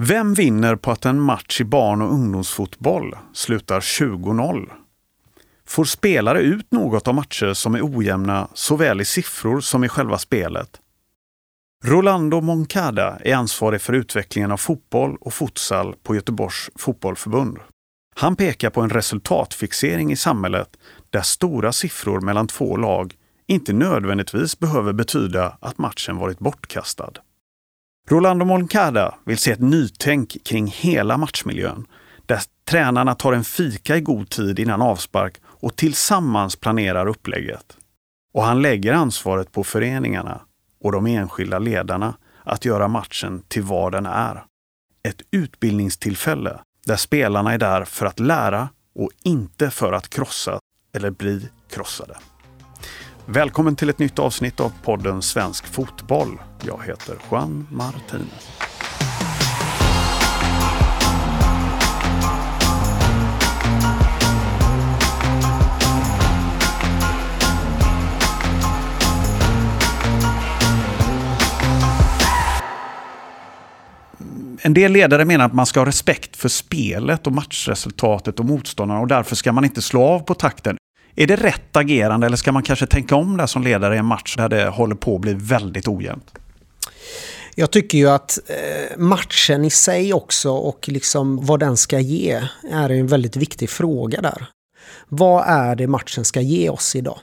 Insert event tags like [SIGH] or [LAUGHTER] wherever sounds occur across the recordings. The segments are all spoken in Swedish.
Vem vinner på att en match i barn och ungdomsfotboll slutar 20-0? Får spelare ut något av matcher som är ojämna såväl i siffror som i själva spelet? Rolando Moncada är ansvarig för utvecklingen av fotboll och futsal på Göteborgs fotbollförbund. Han pekar på en resultatfixering i samhället där stora siffror mellan två lag inte nödvändigtvis behöver betyda att matchen varit bortkastad. Rolando Moncada vill se ett nytänk kring hela matchmiljön där tränarna tar en fika i god tid innan avspark och tillsammans planerar upplägget. Och han lägger ansvaret på föreningarna och de enskilda ledarna att göra matchen till vad den är. Ett utbildningstillfälle där spelarna är där för att lära och inte för att krossa eller bli krossade. Välkommen till ett nytt avsnitt av podden Svensk Fotboll. Jag heter Juan Martin. En del ledare menar att man ska ha respekt för spelet och matchresultatet och motståndarna och därför ska man inte slå av på takten. Är det rätt agerande eller ska man kanske tänka om där som ledare i en match där det håller på att bli väldigt ojämnt? Jag tycker ju att eh, matchen i sig också och liksom vad den ska ge är en väldigt viktig fråga där. Vad är det matchen ska ge oss idag?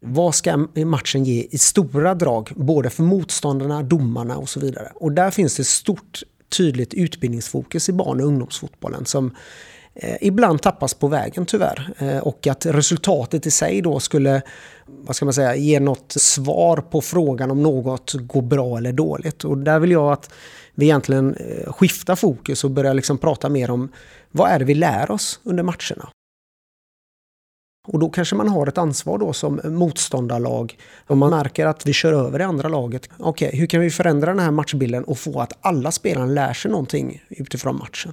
Vad ska matchen ge i stora drag, både för motståndarna, domarna och så vidare? Och där finns det stort tydligt utbildningsfokus i barn och ungdomsfotbollen som Eh, ibland tappas på vägen tyvärr. Eh, och att resultatet i sig då skulle, vad ska man säga, ge något svar på frågan om något går bra eller dåligt. Och där vill jag att vi egentligen eh, skiftar fokus och börjar liksom prata mer om vad är det vi lär oss under matcherna? Och då kanske man har ett ansvar då som motståndarlag. Om man märker att vi kör över det andra laget. Okej, okay, hur kan vi förändra den här matchbilden och få att alla spelarna lär sig någonting utifrån matchen?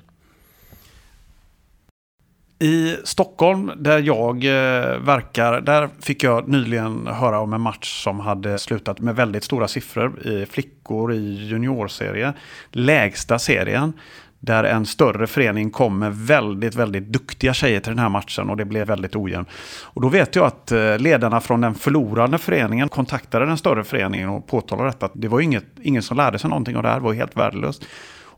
I Stockholm, där jag eh, verkar, där fick jag nyligen höra om en match som hade slutat med väldigt stora siffror i flickor i juniorserie. Lägsta serien. Där en större förening kom med väldigt, väldigt duktiga tjejer till den här matchen och det blev väldigt ojämnt. Och då vet jag att eh, ledarna från den förlorande föreningen kontaktade den större föreningen och påtalade detta. Det var inget, ingen som lärde sig någonting av det här, det var helt värdelöst.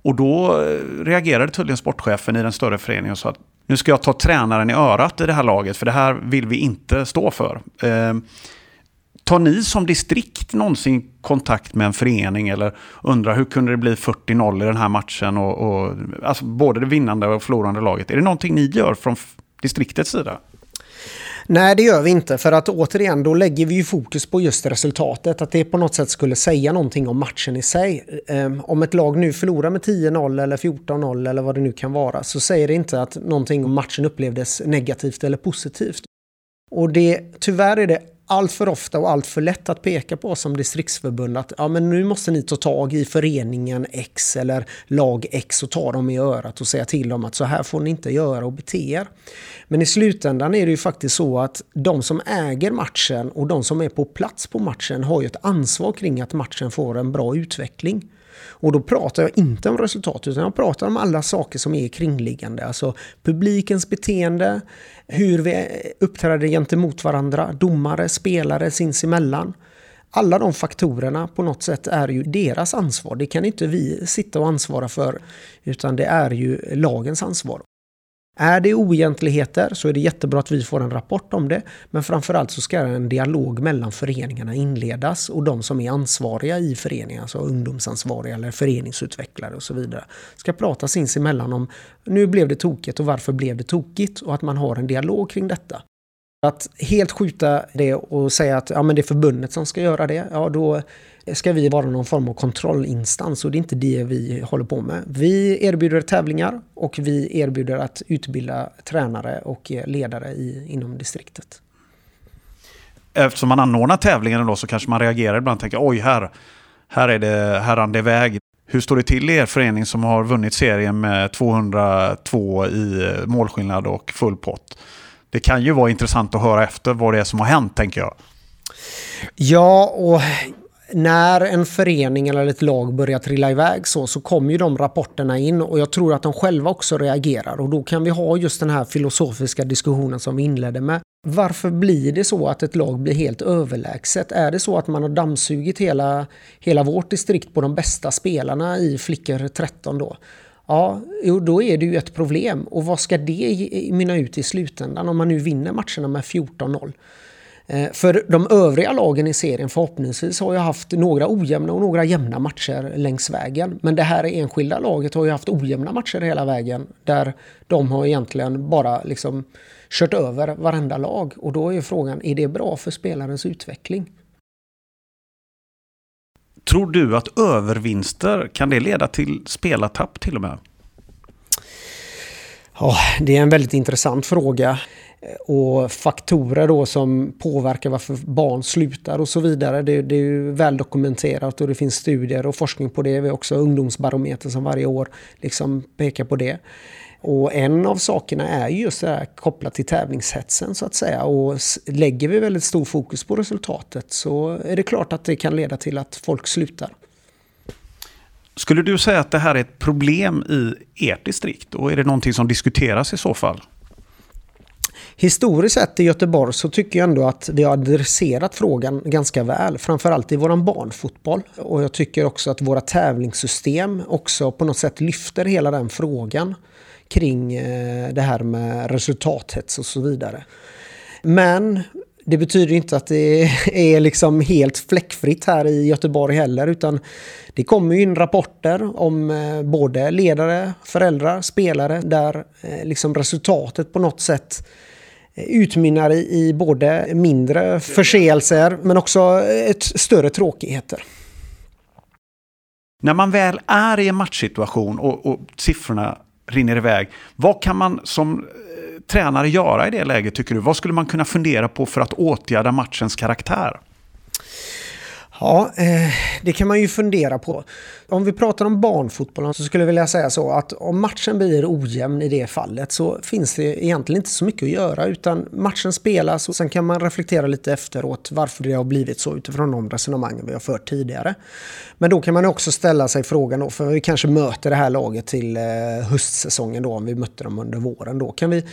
Och då eh, reagerade tydligen sportchefen i den större föreningen och sa att nu ska jag ta tränaren i örat i det här laget, för det här vill vi inte stå för. Eh, Tar ni som distrikt någonsin kontakt med en förening eller undrar hur kunde det bli 40-0 i den här matchen? Och, och, alltså både det vinnande och förlorande laget. Är det någonting ni gör från distriktets sida? Nej, det gör vi inte. För att återigen, då lägger vi ju fokus på just resultatet. Att det på något sätt skulle säga någonting om matchen i sig. Ehm, om ett lag nu förlorar med 10-0 eller 14-0 eller vad det nu kan vara så säger det inte att någonting om matchen upplevdes negativt eller positivt. Och det, tyvärr är det allt för ofta och allt för lätt att peka på som distriktsförbund att ja, men nu måste ni ta tag i föreningen X eller lag X och ta dem i örat och säga till dem att så här får ni inte göra och bete er. Men i slutändan är det ju faktiskt så att de som äger matchen och de som är på plats på matchen har ju ett ansvar kring att matchen får en bra utveckling. Och då pratar jag inte om resultat utan jag pratar om alla saker som är kringliggande. Alltså publikens beteende, hur vi uppträder gentemot varandra, domare, spelare sinsemellan. Alla de faktorerna på något sätt är ju deras ansvar. Det kan inte vi sitta och ansvara för utan det är ju lagens ansvar. Är det oegentligheter så är det jättebra att vi får en rapport om det. Men framförallt så ska en dialog mellan föreningarna inledas och de som är ansvariga i föreningen, alltså ungdomsansvariga eller föreningsutvecklare och så vidare, ska prata sinsemellan om nu blev det tokigt och varför blev det tokigt och att man har en dialog kring detta. Att helt skjuta det och säga att ja, men det är förbundet som ska göra det, ja då ska vi vara någon form av kontrollinstans och det är inte det vi håller på med. Vi erbjuder tävlingar och vi erbjuder att utbilda tränare och ledare i, inom distriktet. Eftersom man anordnar tävlingen då så kanske man reagerar ibland och tänker oj här, här är det härande väg. Hur står det till i er förening som har vunnit serien med 202 i målskillnad och full pott? Det kan ju vara intressant att höra efter vad det är som har hänt tänker jag. Ja, och när en förening eller ett lag börjar trilla iväg så, så kommer ju de rapporterna in och jag tror att de själva också reagerar och då kan vi ha just den här filosofiska diskussionen som vi inledde med. Varför blir det så att ett lag blir helt överlägset? Är det så att man har dammsugit hela, hela vårt distrikt på de bästa spelarna i flickor 13 då? Ja, då är det ju ett problem. Och vad ska det mynna ut i slutändan om man nu vinner matcherna med 14-0? Eh, för de övriga lagen i serien förhoppningsvis har ju haft några ojämna och några jämna matcher längs vägen. Men det här enskilda laget har ju haft ojämna matcher hela vägen där de har egentligen bara liksom kört över varenda lag. Och då är frågan, är det bra för spelarens utveckling? Tror du att övervinster, kan det leda till spelartapp till och med? Ja, det är en väldigt intressant fråga. Eh, och faktorer då som påverkar varför barn slutar och så vidare. Det, det är ju väldokumenterat och det finns studier och forskning på det. Vi har också ungdomsbarometern som varje år liksom pekar på det. Och en av sakerna är just det här kopplat till tävlingshetsen så att säga. Och lägger vi väldigt stor fokus på resultatet så är det klart att det kan leda till att folk slutar. Skulle du säga att det här är ett problem i ert distrikt? Och är det någonting som diskuteras i så fall? Historiskt sett i Göteborg så tycker jag ändå att vi har adresserat frågan ganska väl. Framförallt i vår barnfotboll. Och jag tycker också att våra tävlingssystem också på något sätt lyfter hela den frågan kring eh, det här med resultathets och så vidare. Men det betyder inte att det [LAUGHS] är liksom helt fläckfritt här i Göteborg heller utan det kommer in rapporter om eh, både ledare, föräldrar, spelare där eh, liksom resultatet på något sätt utmynnar i både mindre förseelser men också ett större tråkigheter. När man väl är i en matchsituation och, och siffrorna rinner iväg. Vad kan man som eh, tränare göra i det läget tycker du? Vad skulle man kunna fundera på för att åtgärda matchens karaktär? Ja, eh, det kan man ju fundera på. Om vi pratar om barnfotbollen så skulle jag vilja säga så att om matchen blir ojämn i det fallet så finns det egentligen inte så mycket att göra utan matchen spelas och sen kan man reflektera lite efteråt varför det har blivit så utifrån de resonemangen vi har fört tidigare. Men då kan man också ställa sig frågan då, för vi kanske möter det här laget till eh, höstsäsongen då om vi mötte dem under våren då. Kan vi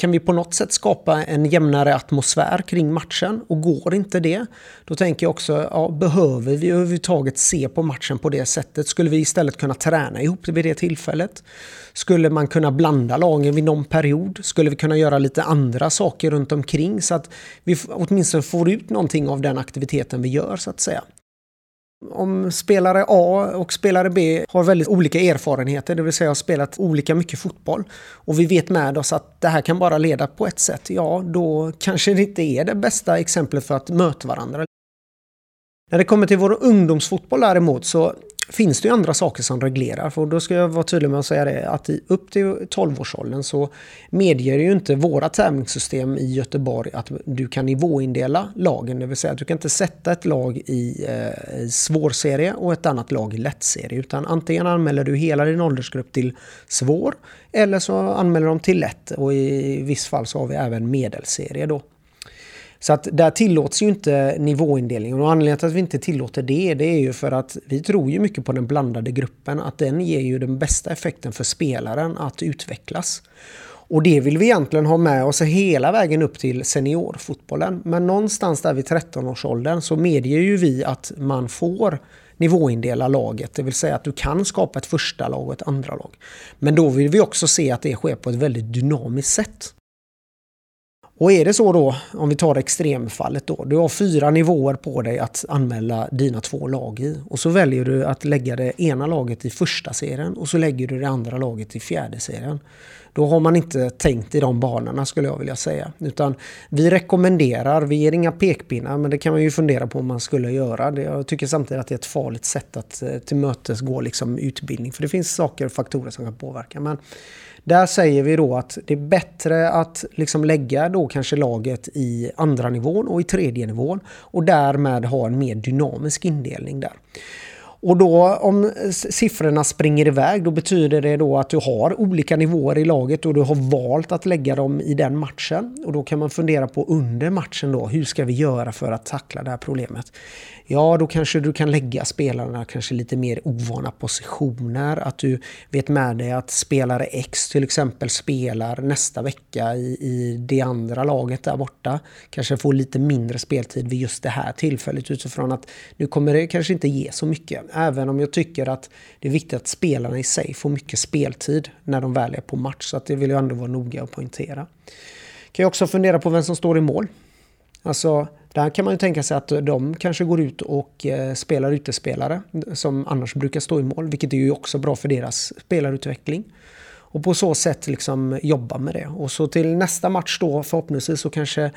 kan vi på något sätt skapa en jämnare atmosfär kring matchen? Och går inte det, då tänker jag också, ja, behöver vi överhuvudtaget se på matchen på det sättet? Skulle vi istället kunna träna ihop det vid det tillfället? Skulle man kunna blanda lagen vid någon period? Skulle vi kunna göra lite andra saker runt omkring så att vi åtminstone får ut någonting av den aktiviteten vi gör så att säga? Om spelare A och spelare B har väldigt olika erfarenheter, det vill säga har spelat olika mycket fotboll och vi vet med oss att det här kan bara leda på ett sätt, ja då kanske det inte är det bästa exemplet för att möta varandra. När det kommer till vår ungdomsfotboll däremot så finns det ju andra saker som reglerar. För då ska jag vara tydlig med att säga det att upp till 12-årsåldern så medger ju inte våra tävlingssystem i Göteborg att du kan nivåindela lagen. Det vill säga att du kan inte sätta ett lag i eh, svårserie och ett annat lag i lättserie. Utan antingen anmäler du hela din åldersgrupp till svår eller så anmäler de till lätt och i viss fall så har vi även medelserie då. Så att där tillåts ju inte nivåindelningen och anledningen till att vi inte tillåter det, det är ju för att vi tror ju mycket på den blandade gruppen, att den ger ju den bästa effekten för spelaren att utvecklas. Och det vill vi egentligen ha med oss hela vägen upp till seniorfotbollen. Men någonstans där vid 13-årsåldern så medger ju vi att man får nivåindela laget. Det vill säga att du kan skapa ett första lag och ett andra lag. Men då vill vi också se att det sker på ett väldigt dynamiskt sätt. Och är det så då, om vi tar extremfallet då, du har fyra nivåer på dig att anmäla dina två lag i. Och så väljer du att lägga det ena laget i första serien och så lägger du det andra laget i fjärde serien. Då har man inte tänkt i de banorna skulle jag vilja säga. Utan vi rekommenderar, vi ger inga pekpinnar men det kan man ju fundera på om man skulle göra. Jag tycker samtidigt att det är ett farligt sätt att eh, tillmötesgå liksom utbildning. För det finns saker och faktorer som kan påverka. Men där säger vi då att det är bättre att liksom lägga då kanske laget i andra nivån och i tredje nivån och därmed ha en mer dynamisk indelning där. Och då om siffrorna springer iväg då betyder det då att du har olika nivåer i laget och du har valt att lägga dem i den matchen. Och då kan man fundera på under matchen då, hur ska vi göra för att tackla det här problemet? Ja, då kanske du kan lägga spelarna kanske lite mer ovana positioner. Att du vet med dig att spelare X till exempel spelar nästa vecka i, i det andra laget där borta. Kanske får lite mindre speltid vid just det här tillfället utifrån att nu kommer det kanske inte ge så mycket. Även om jag tycker att det är viktigt att spelarna i sig får mycket speltid när de väl är på match. Så att det vill jag ändå vara noga och poängtera. Kan jag också fundera på vem som står i mål. Alltså, där kan man ju tänka sig att de kanske går ut och eh, spelar utespelare som annars brukar stå i mål, vilket är ju också bra för deras spelarutveckling. Och på så sätt liksom jobba med det. Och så till nästa match då förhoppningsvis så kanske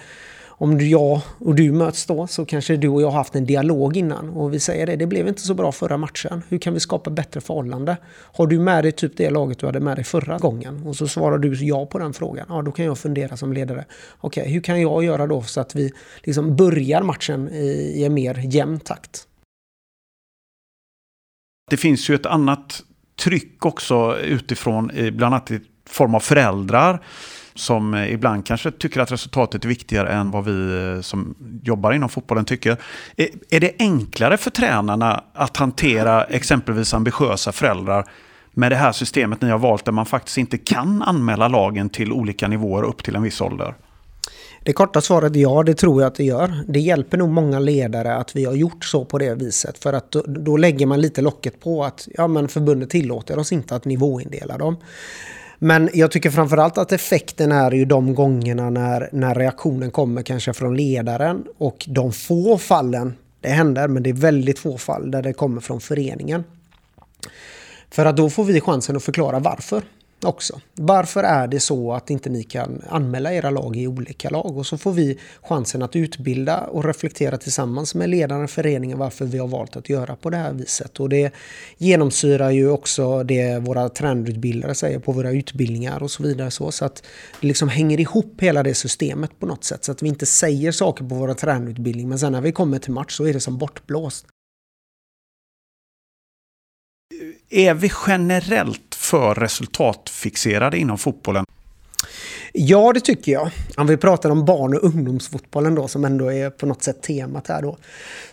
om jag och du möts då så kanske du och jag har haft en dialog innan och vi säger det, det blev inte så bra förra matchen. Hur kan vi skapa bättre förhållande? Har du med dig typ det laget du hade med dig förra gången? Och så svarar du ja på den frågan. Ja, då kan jag fundera som ledare. Okej, okay, hur kan jag göra då så att vi liksom börjar matchen i en mer jämn takt? Det finns ju ett annat tryck också utifrån, eh, bland annat i form av föräldrar som eh, ibland kanske tycker att resultatet är viktigare än vad vi eh, som jobbar inom fotbollen tycker. Eh, är det enklare för tränarna att hantera exempelvis ambitiösa föräldrar med det här systemet ni har valt där man faktiskt inte kan anmäla lagen till olika nivåer upp till en viss ålder? Det korta svaret är ja, det tror jag att det gör. Det hjälper nog många ledare att vi har gjort så på det viset. För att då, då lägger man lite locket på att ja, men förbundet tillåter oss inte att nivåindela dem. Men jag tycker framförallt att effekten är ju de gångerna när, när reaktionen kommer kanske från ledaren och de få fallen, det händer men det är väldigt få fall där det kommer från föreningen. För att då får vi chansen att förklara varför också. Varför är det så att inte ni kan anmäla era lag i olika lag? Och så får vi chansen att utbilda och reflektera tillsammans med ledaren för föreningen varför vi har valt att göra på det här viset. Och det genomsyrar ju också det våra tränarutbildare säger på våra utbildningar och så vidare. Så, så att det liksom hänger ihop hela det systemet på något sätt. Så att vi inte säger saker på våra tränarutbildningar men sen när vi kommer till match så är det som bortblåst. Är vi generellt för resultatfixerade inom fotbollen? Ja, det tycker jag. Om vi pratar om barn och ungdomsfotbollen då, som ändå är på något sätt temat här då,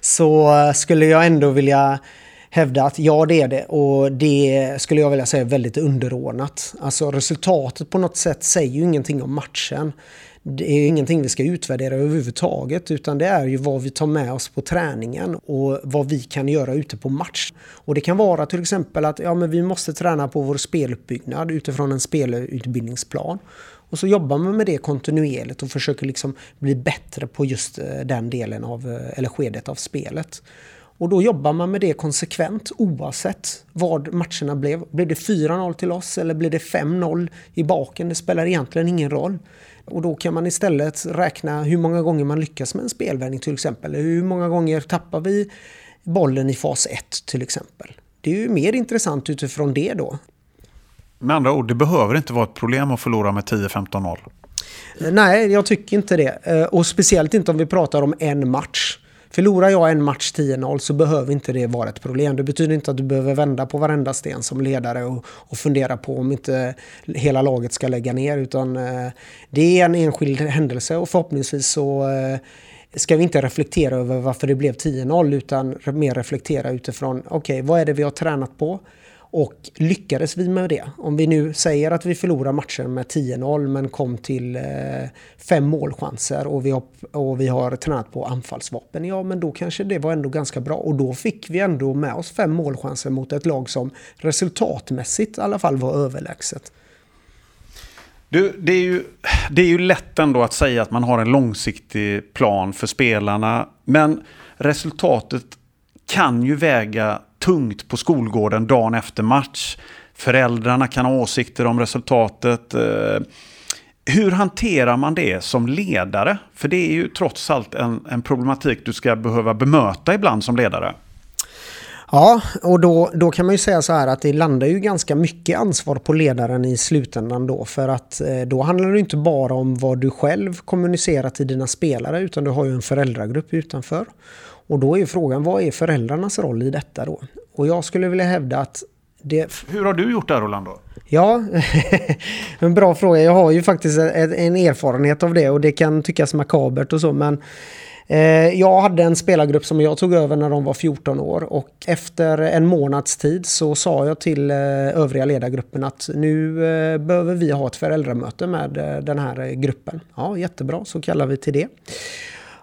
så eh, skulle jag ändå vilja hävda att ja, det är det. Och det skulle jag vilja säga är väldigt underordnat. Alltså resultatet på något sätt säger ju ingenting om matchen det är ingenting vi ska utvärdera överhuvudtaget utan det är ju vad vi tar med oss på träningen och vad vi kan göra ute på match. Och det kan vara till exempel att ja, men vi måste träna på vår speluppbyggnad utifrån en spelutbildningsplan. Och så jobbar man med det kontinuerligt och försöker liksom bli bättre på just eh, den delen av, eh, eller skedet av spelet. Och då jobbar man med det konsekvent oavsett vad matcherna blev. Blev det 4-0 till oss eller blev det 5-0 i baken? Det spelar egentligen ingen roll. Och då kan man istället räkna hur många gånger man lyckas med en spelvändning till exempel. Hur många gånger tappar vi bollen i fas 1 till exempel. Det är ju mer intressant utifrån det då. Med andra ord, det behöver inte vara ett problem att förlora med 10-15-0. Nej, jag tycker inte det. Eh, och speciellt inte om vi pratar om en match. Förlorar jag en match 10-0 så behöver inte det vara ett problem. Det betyder inte att du behöver vända på varenda sten som ledare och, och fundera på om inte hela laget ska lägga ner. Utan eh, det är en enskild händelse och förhoppningsvis så eh, ska vi inte reflektera över varför det blev 10-0 utan mer reflektera utifrån okej, okay, vad är det vi har tränat på? Och lyckades vi med det? Om vi nu säger att vi förlorar matchen med 10-0 men kom till eh, fem målchanser och vi, har, och vi har tränat på anfallsvapen. Ja, men då kanske det var ändå ganska bra. Och då fick vi ändå med oss fem målchanser mot ett lag som resultatmässigt i alla fall var överlägset. Du, det, är ju, det är ju lätt ändå att säga att man har en långsiktig plan för spelarna. Men resultatet kan ju väga tungt på skolgården dagen efter match. Föräldrarna kan ha åsikter om resultatet. Eh, hur hanterar man det som ledare? För det är ju trots allt en, en problematik du ska behöva bemöta ibland som ledare. Ja, och då, då kan man ju säga så här att det landar ju ganska mycket ansvar på ledaren i slutändan då. För att eh, då handlar det inte bara om vad du själv kommunicerar till dina spelare utan du har ju en föräldragrupp utanför. Och då är frågan, vad är föräldrarnas roll i detta då? Och jag skulle vilja hävda att det... Hur har du gjort där Rolando? Ja, [LAUGHS] en bra fråga. Jag har ju faktiskt en erfarenhet av det och det kan tyckas makabert och så men Eh, jag hade en spelargrupp som jag tog över när de var 14 år och efter en månads tid så sa jag till eh, övriga ledargruppen att nu eh, behöver vi ha ett föräldramöte med den här gruppen. Ja, jättebra, så kallar vi till det.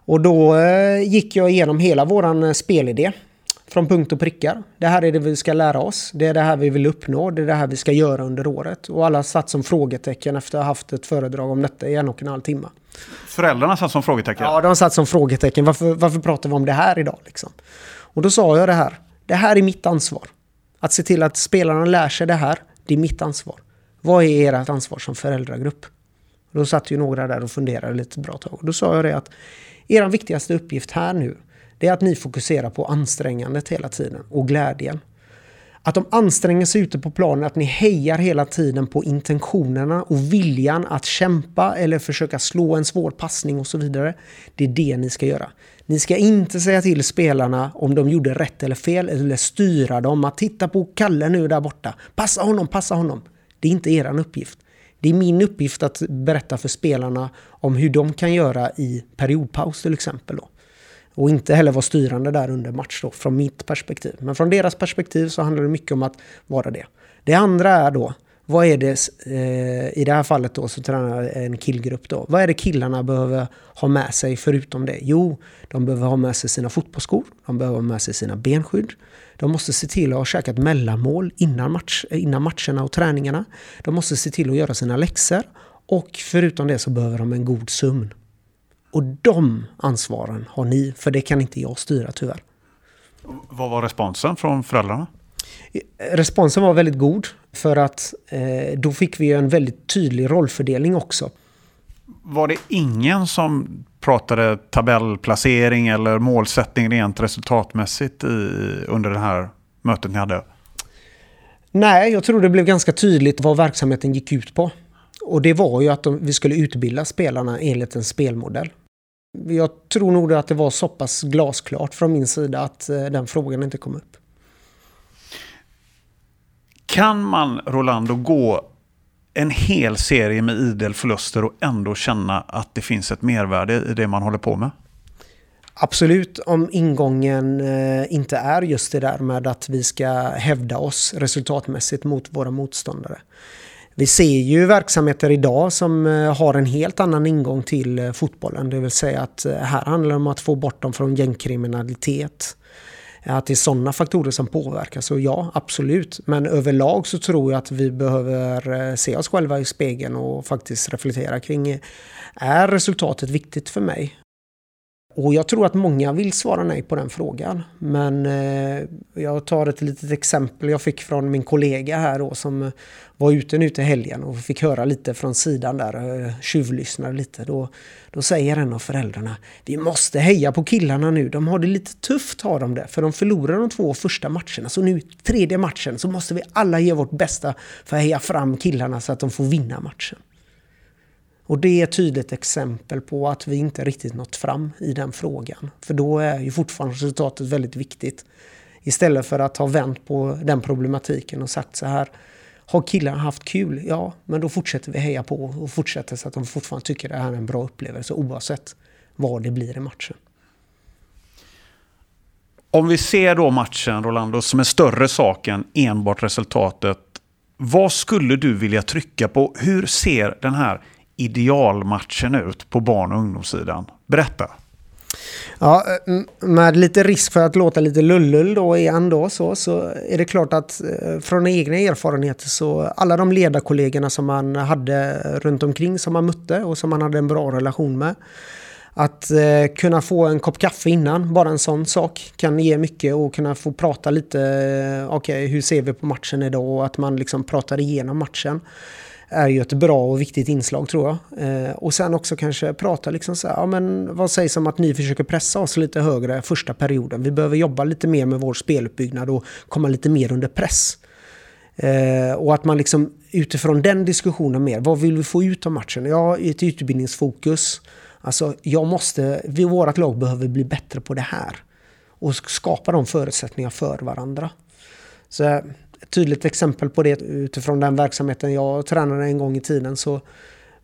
Och då gick jag igenom hela våran spelidé från punkt och prickar. Det här är det vi ska lära oss. Det är det här vi vill uppnå. Det är det här vi ska göra under året. Och alla satt som frågetecken efter att ha haft ett föredrag om detta i en och en halv timme. Föräldrarna satt som frågetecken? Ja, de satt som frågetecken. Varför, varför pratar vi om det här idag? Liksom? Och då sa jag det här. Det här är mitt ansvar. Att se till att spelarna lär sig det här, det är mitt ansvar. Vad är ert ansvar som föräldragrupp? då satt ju några där och funderade lite bra tag. Och då sa jag det att er viktigaste uppgift här nu, det är att ni fokuserar på ansträngandet hela tiden och glädjen. Att de anstränger sig ute på planen, att ni hejar hela tiden på intentionerna och viljan att kämpa eller försöka slå en svår passning och så vidare. Det är det ni ska göra. Ni ska inte säga till spelarna om de gjorde rätt eller fel eller styra dem att titta på Kalle nu där borta. Passa honom, passa honom. Det är inte er uppgift. Det är min uppgift att berätta för spelarna om hur de kan göra i periodpaus till exempel. Då. Och inte heller vara styrande där under match då, från mitt perspektiv. Men från deras perspektiv så handlar det mycket om att vara det. Det andra är då, vad är det, eh, i det här fallet då så tränar en killgrupp då. Vad är det killarna behöver ha med sig förutom det? Jo, de behöver ha med sig sina fotbollsskor, de behöver ha med sig sina benskydd. De måste se till att ha käkat mellanmål innan, match, innan matcherna och träningarna. De måste se till att göra sina läxor. Och förutom det så behöver de en god sömn. Och de ansvaren har ni, för det kan inte jag styra tyvärr. Vad var responsen från föräldrarna? Responsen var väldigt god för att eh, då fick vi en väldigt tydlig rollfördelning också. Var det ingen som pratade tabellplacering eller målsättning rent resultatmässigt i, under det här mötet ni hade? Nej, jag tror det blev ganska tydligt vad verksamheten gick ut på. Och det var ju att de, vi skulle utbilda spelarna enligt en spelmodell. Jag tror nog att det var så pass glasklart från min sida att eh, den frågan inte kom upp. Kan man, Rolando, gå en hel serie med idel förluster och ändå känna att det finns ett mervärde i det man håller på med? Absolut, om ingången eh, inte är just det där med att vi ska hävda oss resultatmässigt mot våra motståndare. Vi ser ju verksamheter idag som eh, har en helt annan ingång till eh, fotbollen. Det vill säga att här handlar det om att få bort dem från gängkriminalitet. Att det är sådana faktorer som påverkar. Så ja, absolut. Men överlag så tror jag att vi behöver eh, se oss själva i spegeln och faktiskt reflektera kring är resultatet viktigt för mig? Och jag tror att många vill svara nej på den frågan. Men eh, jag tar ett litet exempel jag fick från min kollega här då som var ute nu till helgen och fick höra lite från sidan där, eh, tjuvlyssnade lite. Då, då säger en av föräldrarna, vi måste heja på killarna nu, de har det lite tufft har de det, för de förlorar de två första matcherna. Så nu tredje matchen så måste vi alla ge vårt bästa för att heja fram killarna så att de får vinna matchen. Och det är ett tydligt exempel på att vi inte riktigt nått fram i den frågan. För då är ju fortfarande resultatet väldigt viktigt. Istället för att ha vänt på den problematiken och sagt så här. Har killarna haft kul? Ja, men då fortsätter vi heja på och fortsätter så att de fortfarande tycker det här är en bra upplevelse oavsett vad det blir i matchen. Om vi ser då matchen, Rolando, som en större sak än enbart resultatet. Vad skulle du vilja trycka på? Hur ser den här idealmatchen ut på barn och ungdomssidan? Berätta. Ja, eh, med lite risk för att låta lite lullull då igen då så, så är det klart att eh, från egna erfarenheter så alla de ledarkollegorna som man hade runt omkring som man mötte och som man hade en bra relation med. Att eh, kunna få en kopp kaffe innan, bara en sån sak, kan ge mycket och kunna få prata lite, eh, okej okay, hur ser vi på matchen idag och att man liksom pratar igenom matchen är ju ett bra och viktigt inslag tror jag. Eh, och sen också kanske prata liksom så här, ja men vad sägs om att ni försöker pressa oss lite högre första perioden? Vi behöver jobba lite mer med vår speluppbyggnad och komma lite mer under press. Eh, och att man liksom utifrån den diskussionen mer, vad vill vi få ut av matchen? Ja, ett utbildningsfokus. Alltså, jag måste, vi, vårt lag behöver bli bättre på det här. och skapa de förutsättningar för varandra. Så ett tydligt exempel på det utifrån den verksamheten jag tränade en gång i tiden så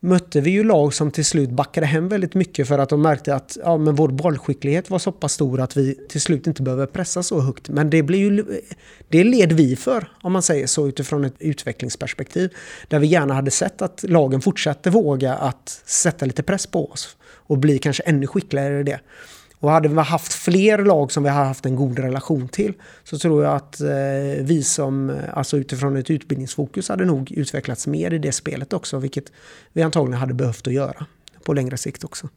mötte vi ju lag som till slut backade hem väldigt mycket för att de märkte att ja, men vår bollskicklighet var så pass stor att vi till slut inte behöver pressa så högt. Men det, blir ju, det led vi för, om man säger så, utifrån ett utvecklingsperspektiv. Där vi gärna hade sett att lagen fortsatte våga att sätta lite press på oss och bli kanske ännu skickligare i det. Och hade vi haft fler lag som vi har haft en god relation till så tror jag att eh, vi som, eh, alltså utifrån ett utbildningsfokus, hade nog utvecklats mer i det spelet också, vilket vi antagligen hade behövt att göra på längre sikt också.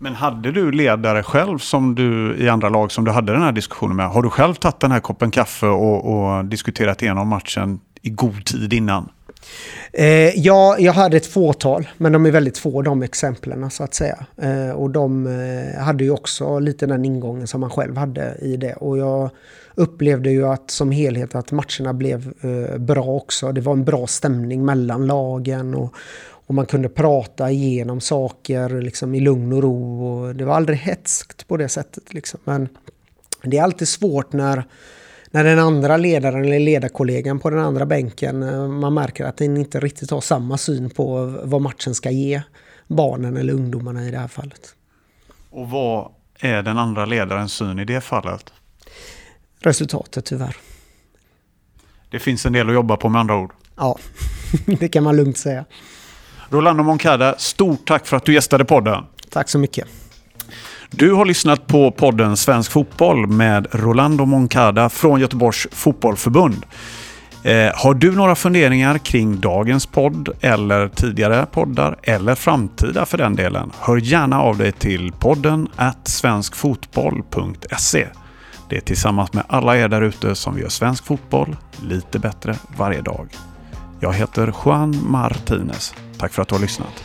Men hade du ledare själv som du i andra lag som du hade den här diskussionen med? Har du själv tagit den här koppen kaffe och, och diskuterat igenom matchen i god tid innan? Eh, ja, jag hade ett fåtal, men de är väldigt få de exemplen så att säga. Eh, och de eh, hade ju också lite den ingången som man själv hade i det. Och jag upplevde ju att som helhet att matcherna blev eh, bra också. Det var en bra stämning mellan lagen och, och man kunde prata igenom saker liksom, i lugn och ro. Och det var aldrig hetskt på det sättet. Liksom. Men det är alltid svårt när när den andra ledaren eller ledarkollegan på den andra bänken, eh, man märker att den inte riktigt har samma syn på vad matchen ska ge barnen eller ungdomarna i det här fallet. Och vad är den andra ledarens syn i det fallet? Resultatet tyvärr. Det finns en del att jobba på med andra ord. Ja, [LAUGHS] det kan man lugnt säga. Rolando Moncada, stort tack för att du gästade podden. Tack så mycket. Du har lyssnat på podden Svensk Fotboll med Rolando Moncada från Göteborgs Fotbollförbund. Eh, har du några funderingar kring dagens podd eller tidigare poddar eller framtida för den delen? Hör gärna av dig till podden at svenskfotboll.se. Det är tillsammans med alla er där ute som vi gör svensk fotboll lite bättre varje dag. Jag heter Juan Martinez. Tack för att du har lyssnat.